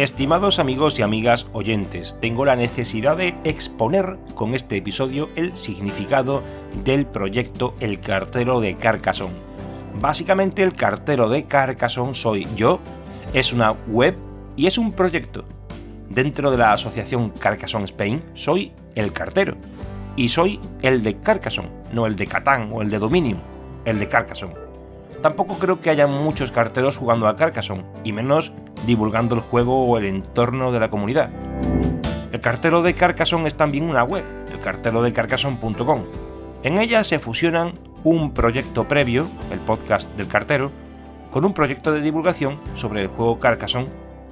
Estimados amigos y amigas oyentes, tengo la necesidad de exponer con este episodio el significado del proyecto El Cartero de Carcassonne. Básicamente el Cartero de Carcassonne soy yo, es una web y es un proyecto. Dentro de la asociación Carcassonne Spain soy el cartero y soy el de Carcassonne, no el de Catán o el de Dominion, el de Carcassonne. Tampoco creo que haya muchos carteros jugando a Carcassonne, y menos divulgando el juego o el entorno de la comunidad. El cartero de Carcassonne es también una web, el cartero de Carcassonne.com. En ella se fusionan un proyecto previo, el podcast del cartero, con un proyecto de divulgación sobre el juego Carcassonne,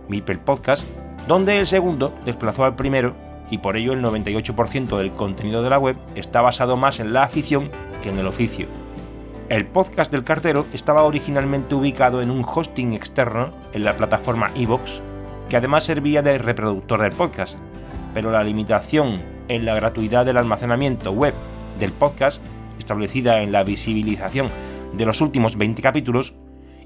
Mipel Podcast, donde el segundo desplazó al primero y por ello el 98% del contenido de la web está basado más en la afición que en el oficio. El podcast del cartero estaba originalmente ubicado en un hosting externo en la plataforma Evox, que además servía de reproductor del podcast, pero la limitación en la gratuidad del almacenamiento web del podcast, establecida en la visibilización de los últimos 20 capítulos,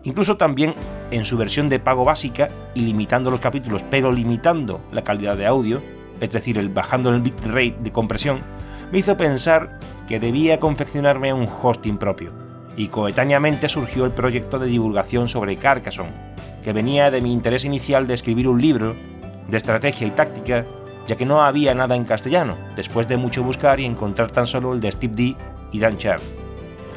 incluso también en su versión de pago básica y limitando los capítulos, pero limitando la calidad de audio, es decir, el bajando el bitrate de compresión, me hizo pensar que debía confeccionarme un hosting propio y coetáneamente surgió el proyecto de divulgación sobre Carcassonne, que venía de mi interés inicial de escribir un libro de estrategia y táctica, ya que no había nada en castellano, después de mucho buscar y encontrar tan solo el de Steve D y Dan Char.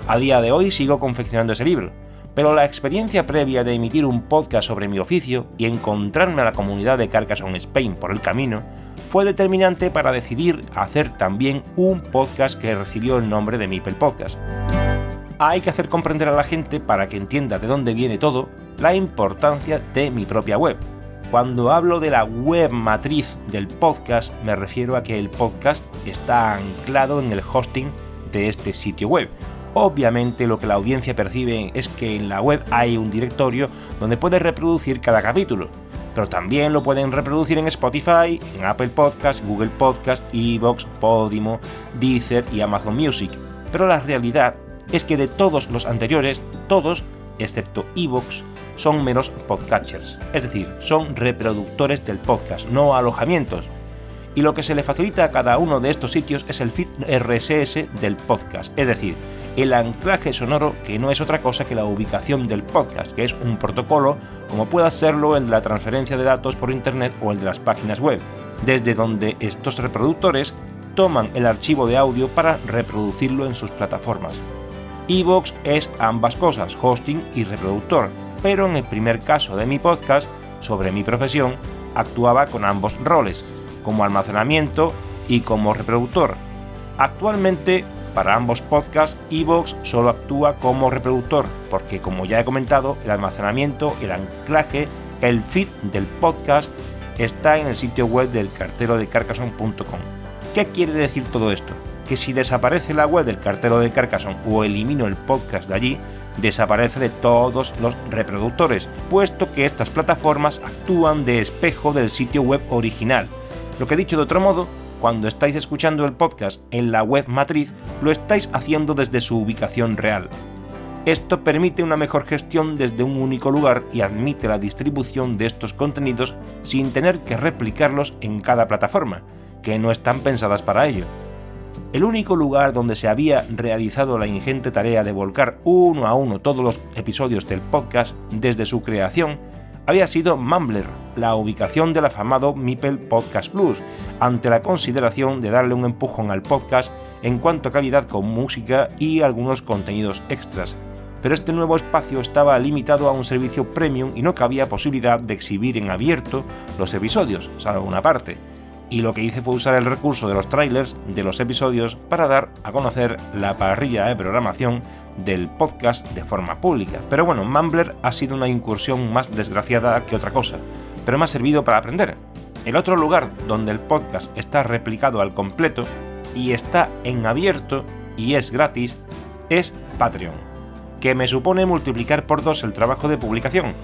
A día de hoy sigo confeccionando ese libro, pero la experiencia previa de emitir un podcast sobre mi oficio y encontrarme a la comunidad de Carcassonne Spain por el camino fue determinante para decidir hacer también un podcast que recibió el nombre de Mipel Podcast hay que hacer comprender a la gente, para que entienda de dónde viene todo, la importancia de mi propia web. Cuando hablo de la web matriz del podcast, me refiero a que el podcast está anclado en el hosting de este sitio web. Obviamente lo que la audiencia percibe es que en la web hay un directorio donde puede reproducir cada capítulo, pero también lo pueden reproducir en Spotify, en Apple Podcast, Google Podcast, Evox, Podimo, Deezer y Amazon Music. Pero la realidad es que de todos los anteriores, todos, excepto Evox, son meros podcatchers, es decir, son reproductores del podcast, no alojamientos. Y lo que se le facilita a cada uno de estos sitios es el feed RSS del podcast, es decir, el anclaje sonoro que no es otra cosa que la ubicación del podcast, que es un protocolo como pueda serlo el de la transferencia de datos por Internet o el de las páginas web, desde donde estos reproductores toman el archivo de audio para reproducirlo en sus plataformas. Evox es ambas cosas, hosting y reproductor, pero en el primer caso de mi podcast, sobre mi profesión, actuaba con ambos roles, como almacenamiento y como reproductor. Actualmente, para ambos podcasts, Evox solo actúa como reproductor, porque como ya he comentado, el almacenamiento, el anclaje, el feed del podcast está en el sitio web del cartero de carcassonne.com. ¿Qué quiere decir todo esto? Que si desaparece la web del cartero de Carcassonne o elimino el podcast de allí, desaparece de todos los reproductores, puesto que estas plataformas actúan de espejo del sitio web original. Lo que dicho de otro modo, cuando estáis escuchando el podcast en la web matriz, lo estáis haciendo desde su ubicación real. Esto permite una mejor gestión desde un único lugar y admite la distribución de estos contenidos sin tener que replicarlos en cada plataforma, que no están pensadas para ello el único lugar donde se había realizado la ingente tarea de volcar uno a uno todos los episodios del podcast desde su creación había sido Mumbler, la ubicación del afamado Mipel Podcast Plus, ante la consideración de darle un empujón al podcast en cuanto a calidad con música y algunos contenidos extras. Pero este nuevo espacio estaba limitado a un servicio premium y no cabía posibilidad de exhibir en abierto los episodios, salvo una parte y lo que hice fue usar el recurso de los trailers de los episodios para dar a conocer la parrilla de programación del podcast de forma pública. Pero bueno, Mumbler ha sido una incursión más desgraciada que otra cosa, pero me ha servido para aprender. El otro lugar donde el podcast está replicado al completo y está en abierto y es gratis es Patreon, que me supone multiplicar por dos el trabajo de publicación,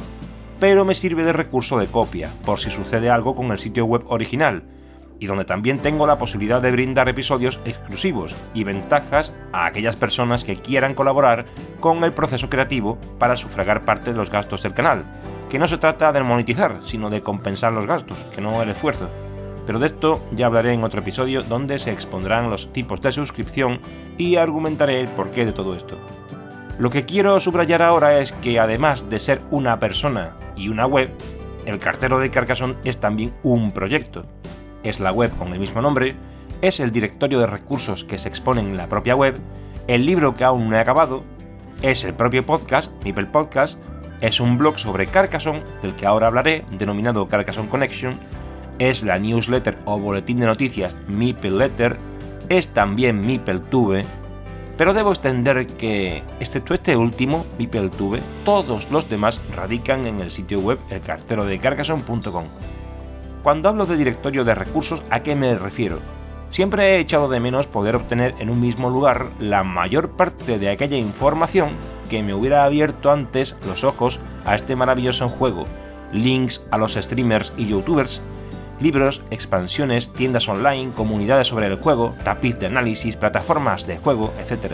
pero me sirve de recurso de copia, por si sucede algo con el sitio web original, y donde también tengo la posibilidad de brindar episodios exclusivos y ventajas a aquellas personas que quieran colaborar con el proceso creativo para sufragar parte de los gastos del canal, que no se trata de monetizar, sino de compensar los gastos, que no el esfuerzo. Pero de esto ya hablaré en otro episodio donde se expondrán los tipos de suscripción y argumentaré el porqué de todo esto. Lo que quiero subrayar ahora es que además de ser una persona y una web, el cartero de Carcassonne es también un proyecto. Es la web con el mismo nombre, es el directorio de recursos que se exponen en la propia web, el libro que aún no he acabado, es el propio podcast, Mipel Podcast, es un blog sobre Carcassonne, del que ahora hablaré, denominado Carcassonne Connection, es la newsletter o boletín de noticias Mipel Letter, es también MipelTube, pero debo extender que, excepto este último, MipelTube, todos los demás radican en el sitio web elcarterodecarcassonne.com. Cuando hablo de directorio de recursos, ¿a qué me refiero? Siempre he echado de menos poder obtener en un mismo lugar la mayor parte de aquella información que me hubiera abierto antes los ojos a este maravilloso juego, links a los streamers y youtubers, libros, expansiones, tiendas online, comunidades sobre el juego, tapiz de análisis, plataformas de juego, etc.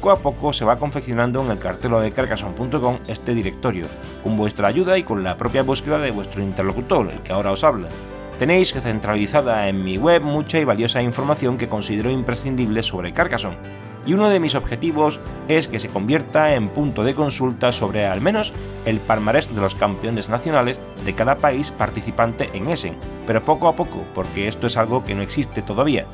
Poco a poco se va confeccionando en el cartelo de carcason.com este directorio, con vuestra ayuda y con la propia búsqueda de vuestro interlocutor, el que ahora os habla. Tenéis centralizada en mi web mucha y valiosa información que considero imprescindible sobre Carcassonne, y uno de mis objetivos es que se convierta en punto de consulta sobre al menos el palmarés de los campeones nacionales de cada país participante en Essen, pero poco a poco, porque esto es algo que no existe todavía.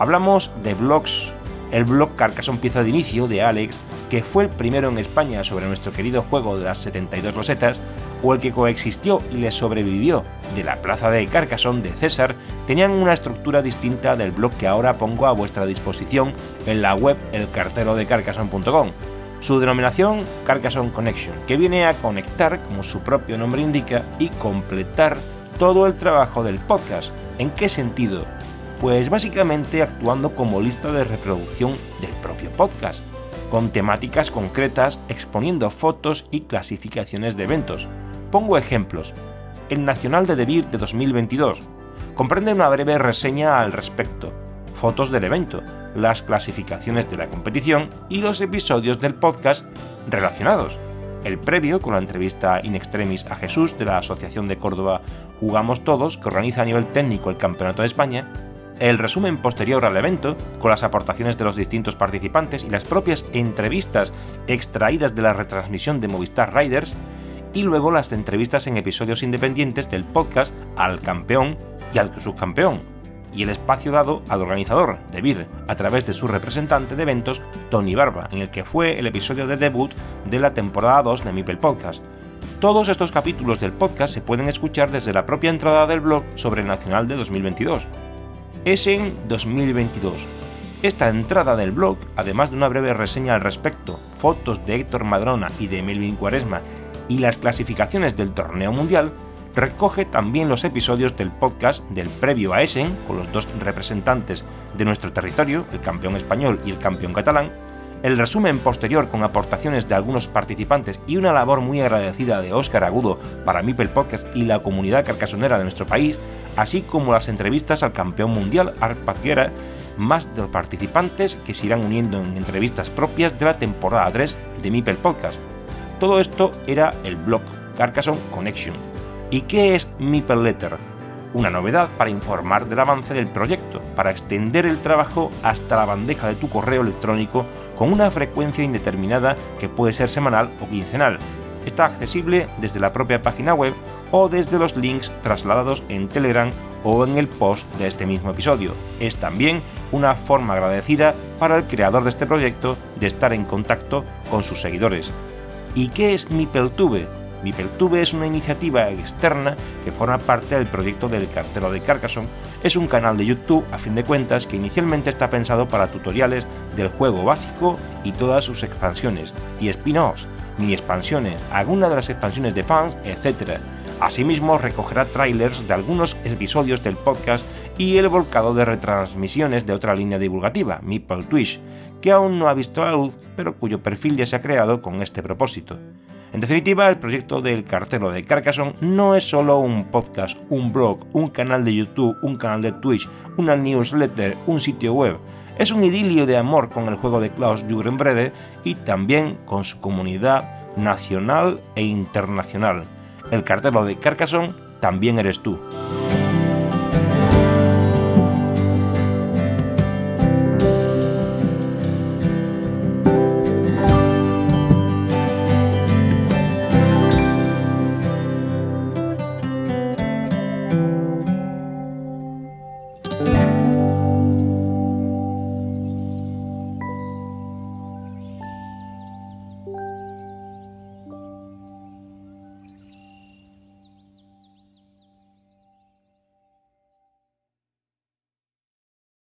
Hablamos de blogs, el blog Carcassonne Pieza de Inicio de Alex, que fue el primero en España sobre nuestro querido juego de las 72 rosetas, o el que coexistió y le sobrevivió de la plaza de Carcassonne de César tenían una estructura distinta del blog que ahora pongo a vuestra disposición en la web elcarterodecarcassonne.com. Su denominación Carcassonne Connection, que viene a conectar, como su propio nombre indica, y completar todo el trabajo del podcast. ¿En qué sentido? Pues básicamente actuando como lista de reproducción del propio podcast, con temáticas concretas exponiendo fotos y clasificaciones de eventos, Pongo ejemplos. El Nacional de Debir de 2022 comprende una breve reseña al respecto, fotos del evento, las clasificaciones de la competición y los episodios del podcast relacionados. El previo con la entrevista in extremis a Jesús de la Asociación de Córdoba Jugamos Todos, que organiza a nivel técnico el Campeonato de España, el resumen posterior al evento, con las aportaciones de los distintos participantes y las propias entrevistas extraídas de la retransmisión de Movistar Riders, y luego las entrevistas en episodios independientes del podcast al campeón y al subcampeón, y el espacio dado al organizador, de BIR, a través de su representante de eventos, Tony Barba, en el que fue el episodio de debut de la temporada 2 de Mipel Podcast. Todos estos capítulos del podcast se pueden escuchar desde la propia entrada del blog sobre el Nacional de 2022. Es en 2022. Esta entrada del blog, además de una breve reseña al respecto, fotos de Héctor Madrona y de Melvin Cuaresma y las clasificaciones del torneo mundial, recoge también los episodios del podcast del previo a Essen, con los dos representantes de nuestro territorio, el campeón español y el campeón catalán, el resumen posterior con aportaciones de algunos participantes y una labor muy agradecida de Óscar Agudo para Mipel Podcast y la comunidad carcasonera de nuestro país, así como las entrevistas al campeón mundial Arpad Guerra, más de los participantes que se irán uniendo en entrevistas propias de la temporada 3 de Mipel Podcast. Todo esto era el blog Carcassonne Connection. ¿Y qué es Meeple Letter? Una novedad para informar del avance del proyecto, para extender el trabajo hasta la bandeja de tu correo electrónico con una frecuencia indeterminada que puede ser semanal o quincenal. Está accesible desde la propia página web o desde los links trasladados en Telegram o en el post de este mismo episodio. Es también una forma agradecida para el creador de este proyecto de estar en contacto con sus seguidores. ¿Y qué es MipelTube? MipelTube es una iniciativa externa que forma parte del proyecto del cartero de Carcassonne. Es un canal de YouTube, a fin de cuentas, que inicialmente está pensado para tutoriales del juego básico y todas sus expansiones, y spin-offs, mini expansiones, algunas de las expansiones de fans, etc. Asimismo, recogerá trailers de algunos episodios del podcast y el volcado de retransmisiones de otra línea divulgativa, Meeple Twitch, que aún no ha visto la luz, pero cuyo perfil ya se ha creado con este propósito. En definitiva, el proyecto del cartero de Carcassonne no es solo un podcast, un blog, un canal de YouTube, un canal de Twitch, una newsletter, un sitio web. Es un idilio de amor con el juego de Klaus Jurenbrede y también con su comunidad nacional e internacional. El cartero de Carcassonne también eres tú.